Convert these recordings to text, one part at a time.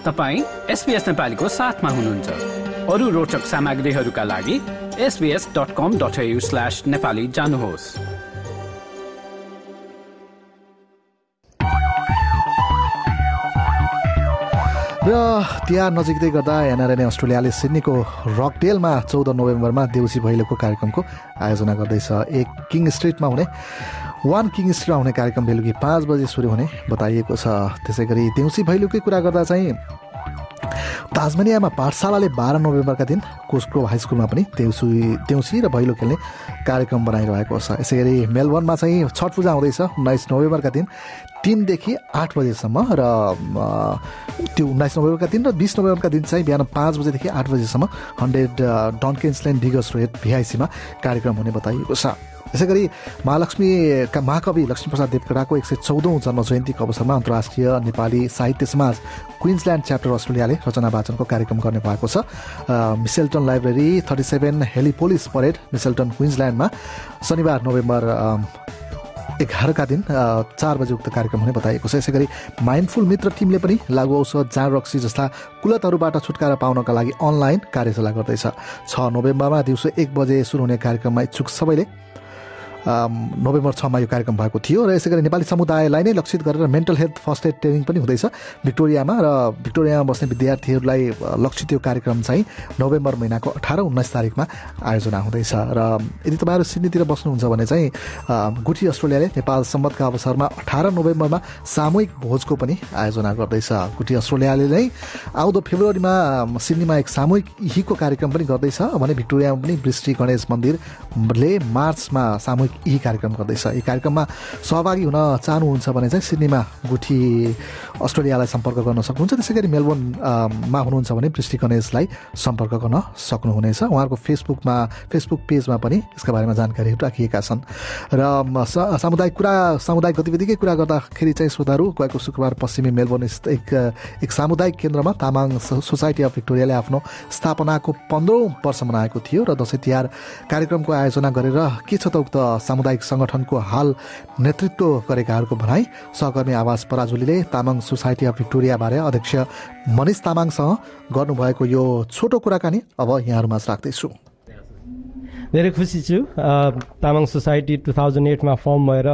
तपाईँ एसपिएस नेपालीको साथमा हुनुहुन्छ। अरू रोचक सामग्रीहरूका लागि SBS dot com dot slash Nepali जानुहोस्। र तिहार नजिकै गर्दा एनआरएनए अस्ट्रेलियाले सिडनीको रकडेलमा चौध नोभेम्बरमा देउसी भैलोको कार्यक्रमको आयोजना गर्दैछ। एक किङ स्ट्रिटमा हुने वान किङ स्ट्रिटमा हुने कार्यक्रम बेलुकी पाँच बजे सुरु हुने बताइएको छ। त्यसै गरी देउसी भैलोकै कुरा गर्दा चाहिँ ताजमेनियामा पाठशालाले बाह्र नोभेम्बरका दिन कोस्क्रो हाई स्कुलमा पनि देउसी देउसी र भैलो खेल्ने कार्यक्रम बनाइरहेको छ। यसै गरी मेलबर्नमा चाहिँ छठ पूजा हुँदैछ। उन्नाइस नोभेम्बरका दिन तिनदेखि आठ बजेसम्म र त्यो उन्नाइस नोभेम्बरका दिन र बिस नोभेम्बरका दिन चाहिँ बिहान पाँच बजेदेखि आठ बजेसम्म हन्ड्रेड डन्केन्सल्यान्ड डिगस रोड भिआइसीमा कार्यक्रम हुने बताइएको छ। यसै गरी महालक्ष्मीका महाकवि लक्ष्मीप्रसाद देवकोटाको एक सय चौधौँ जन्म जयन्तीको अवसरमा अन्तर्राष्ट्रिय नेपाली साहित्य समाज क्विन्सल्यान्ड च्याप्टर अस्ट्रेलियाले रचना वाचनको कार्यक्रम गर्ने भएको छ। Mitchelton library thirty seven Heliopolis parade Mitchelton क्विन्सल्यान्डमा शनिबार नोभेम्बर एघारका दिन चार बजे उक्त कार्यक्रम हुने बताइएको छ। यसै गरी माइन्डफुल मित्र टिमले पनि लागु औषध जाँड रक्सी जस्ता कुलतहरूबाट छुटकारा पाउनका लागि अनलाइन कार्यशाला गर्दैछ। छ नोभेम्बरमा दिउँसो एक बजे सुरु हुने कार्यक्रममा इच्छुक सबैले नोभेम्बर छमा यो कार्यक्रम भएको थियो र यसै गरी नेपाली समुदायलाई नै लक्षित गरेर mental health first aid training पनि हुँदैछ भिक्टोरियामा र भिक्टोरियामा बस्ने विद्यार्थीहरूलाई लक्षित यो कार्यक्रम चाहिँ नोभेम्बर महिनाको अठार उन्नाइस तारिकमा आयोजना हुँदैछ र यदि तपाईँहरू सिडनीतिर बस्नुहुन्छ भने चाहिँ गुठी अस्ट्रेलियाले नेपाल सम्बन्धका अवसरमा अठार नोभेम्बरमा सामूहिक भोजको पनि आयोजना गर्दैछ। गुठी अस्ट्रेलियाले नै आउँदो फेब्रुअरीमा सिडनीमा एक सामूहिक यहीको कार्यक्रम पनि गर्दैछ भने भिक्टोरियामा पनि वृष्टि गणेश मन्दिरले मार्चमा सामूहिक यही कार्यक्रम गर्दैछ। यी कार्यक्रममा सहभागी हुन चाहनुहुन्छ भने चाहिँ सिडनीमा गुठी अस्ट्रेलियालाई सम्पर्क गर्न सक्नुहुन्छ। त्यसै गरी मेलबोर्नमा हुनुहुन्छ भने पृष्टि गणेशलाई सम्पर्क गर्न सक्नुहुनेछ। उहाँहरूको फेसबुकमा फेसबुक पेजमा पनि यसका बारेमा जानकारीहरू राखिएका छन्। र सामुदायिक कुरा सामुदायिक गतिविधिकै कुरा गर्दाखेरि चाहिँ श्रोताहरू गएको शुक्रबार पश्चिमी मेलबोर्न एक एक सामुदायिक केन्द्रमा तामाङ सोसाइटी अफ भिक्टोरियाले आफ्नो स्थापनाको पन्ध्रौँ वर्ष मनाएको थियो र दसैँ तिहार कार्यक्रमको आयोजना गरेर के छ त उक्त सामुदायिक सङ्गठनको हाल नेतृत्व गरेकाहरूको भनाई सहकर्मी आवास पराजुलीले तामाङ सोसाइटी अफ भिक्टोरियाबारे अध्यक्ष मनिष तामाङसँग गर्नुभएको यो छोटो कुराकानी अब यहाँहरूमा राख्दैछु। धेरै खुसी छु। तामाङ सोसाइटी टु थाउजन्ड एटमा फर्म भएर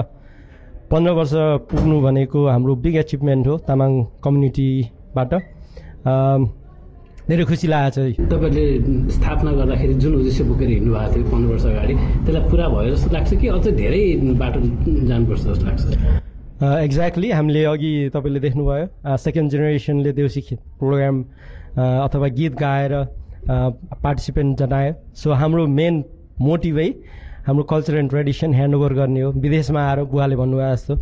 पन्ध्र वर्ष पुग्नु भनेको हाम्रो बिग एचिभमेन्ट हो तामाङ कम्युनिटीबाट। धेरै खुसी लागेको छ। तपाईँले स्थापना गर्दाखेरि जुन उद्देश्य बोकेर हिँड्नु भएको थियो पन्ध्र वर्ष अगाडि त्यसलाई पुरा भयो जस्तो लाग्छ कि अझै धेरै बाटो जानुपर्छ जस्तो लाग्छ? एक्ज्याक्टली हामीले अघि तपाईँले देख्नुभयो सेकेन्ड जेनेरेसनले देउसी प्रोग्राम अथवा गीत गाएर पार्टिसिपेन्ट जनायो। सो हाम्रो मेन मोटिभै हाम्रो कल्चर एन्ड ट्रेडिसन ह्यान्डओभर गर्ने हो। विदेशमा आएर बुवाले भन्नुभयो जस्तो।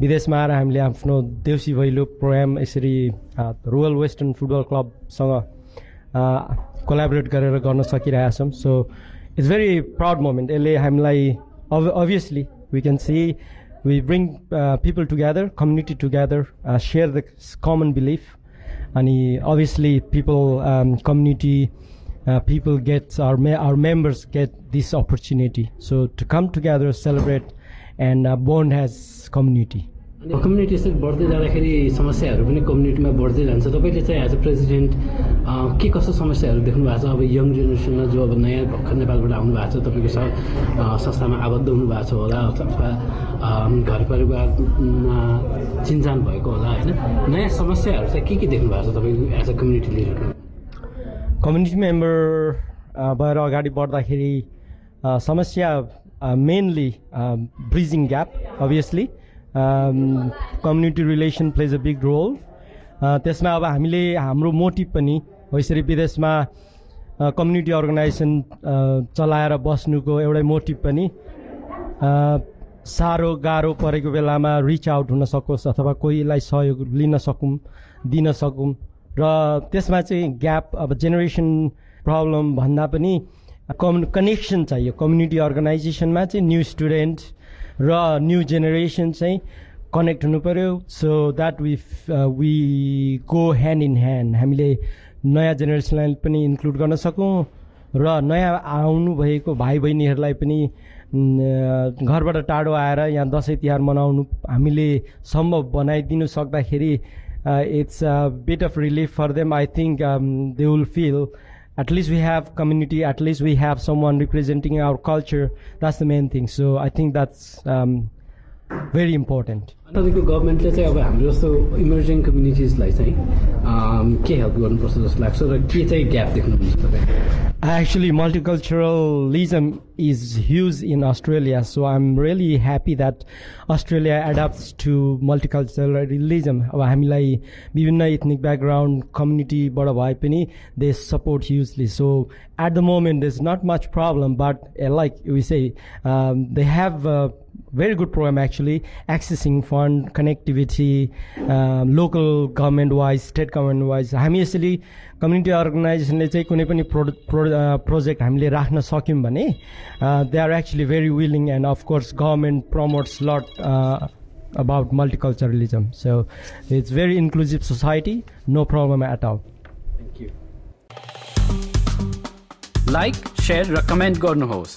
विदेशमा आएर हामीले आफ्नो देउसी भैलो प्रोग्राम यसरी रोयल वेस्टर्न फुटबल क्लबसँग कोलाबोरेट गरेर गर्न सकिरहेका छौँ so it's very proud moment यसले हामीलाई obviously we can see we bring people together community together share the common belief अनि obviously people community people get our me- our members get this opportunity. So to come together celebrate and uh, bond has community. Community यसरी बढ्दै जाँदाखेरि समस्याहरू पनि कम्युनिटीमा बढ्दै जान्छ। तपाईँले चाहिँ एज अ प्रेसिडेन्ट के कस्तो समस्याहरू देख्नु भएको छ? अब यङ जेनेरेसनमा जो अब नयाँ भर्खर नेपालबाट आउनु भएको छ तपाईँको संस्थामा आबद्ध हुनु भएको छ होला अथवा घर परिवारमा चिन्जान भएको होला होइन? नयाँ समस्याहरू चाहिँ के के देख्नु भएको छ तपाईँको as a community leader community member भएर अगाडि बढ्दाखेरि समस्या mainly bridging gap obviously community relation plays a big role त्यसमा अब हामीले हाम्रो मोटिभ पनि हो यसरी विदेशमा कम्युनिटी अर्गनाइजेसन चलाएर बस्नुको एउटै मोटिभ पनि साह्रो गाह्रो परेको बेलामा रिच आउट हुन सकोस् अथवा कोहीलाई सहयोग लिन सकौँ दिन सकौँ। र त्यसमा चाहिँ ग्याप अब जेनेरेसन प्रब्लम भन्दा पनि कम्यु कनेक्सन चाहियो। कम्युनिटी अर्गनाइजेसनमा चाहिँ न्यू स्टुडेन्ट र न्यू जेनेरेसन चाहिँ कनेक्ट हुनु पऱ्यो so that we we go hand in hand हामीले नयाँ जेनेरेसनलाई पनि इन्क्लुड गर्न सकौँ र नयाँ आउनुभएको भाइ बहिनीहरूलाई पनि घरबाट टाढो आएर यहाँ दसैँ तिहार मनाउनु हामीले सम्भव बनाइदिनु सक्दाखेरि it's a bit of relief for them I think they will feel at least we have community at least we have someone representing our culture that's the main things so I think that's Very important. तपाईँको गभर्मेन्टले चाहिँ अब हाम्रो जस्तो emerging कम्युनिटिजलाई चाहिँ के help गर्नुपर्छ जस्तो लाग्छ र के चाहिँ ग्याप देख्नुहुन्छ तपाईँ Actually, multiculturalism is huge in Australia, so I'm really happy that Australia adapts to multiculturalism. अब हामीलाई विभिन्न इथनिक ब्याकग्राउन्ड कम्युनिटीबाट भए पनि they support hugely so at the moment is not much problem but like we say they have very good program actually accessing fund connectivity um, local government wise state government wise हामी यसरी community अर्गनाइजेसनले चाहिँ कुनै पनि pro project हामीले राख्न सक्यौँ भने they are actually very willing and of course government promotes lot about multiculturalism so it's very inclusive society no problem at all thank you like share र कमेन्ट गर्नुहोस्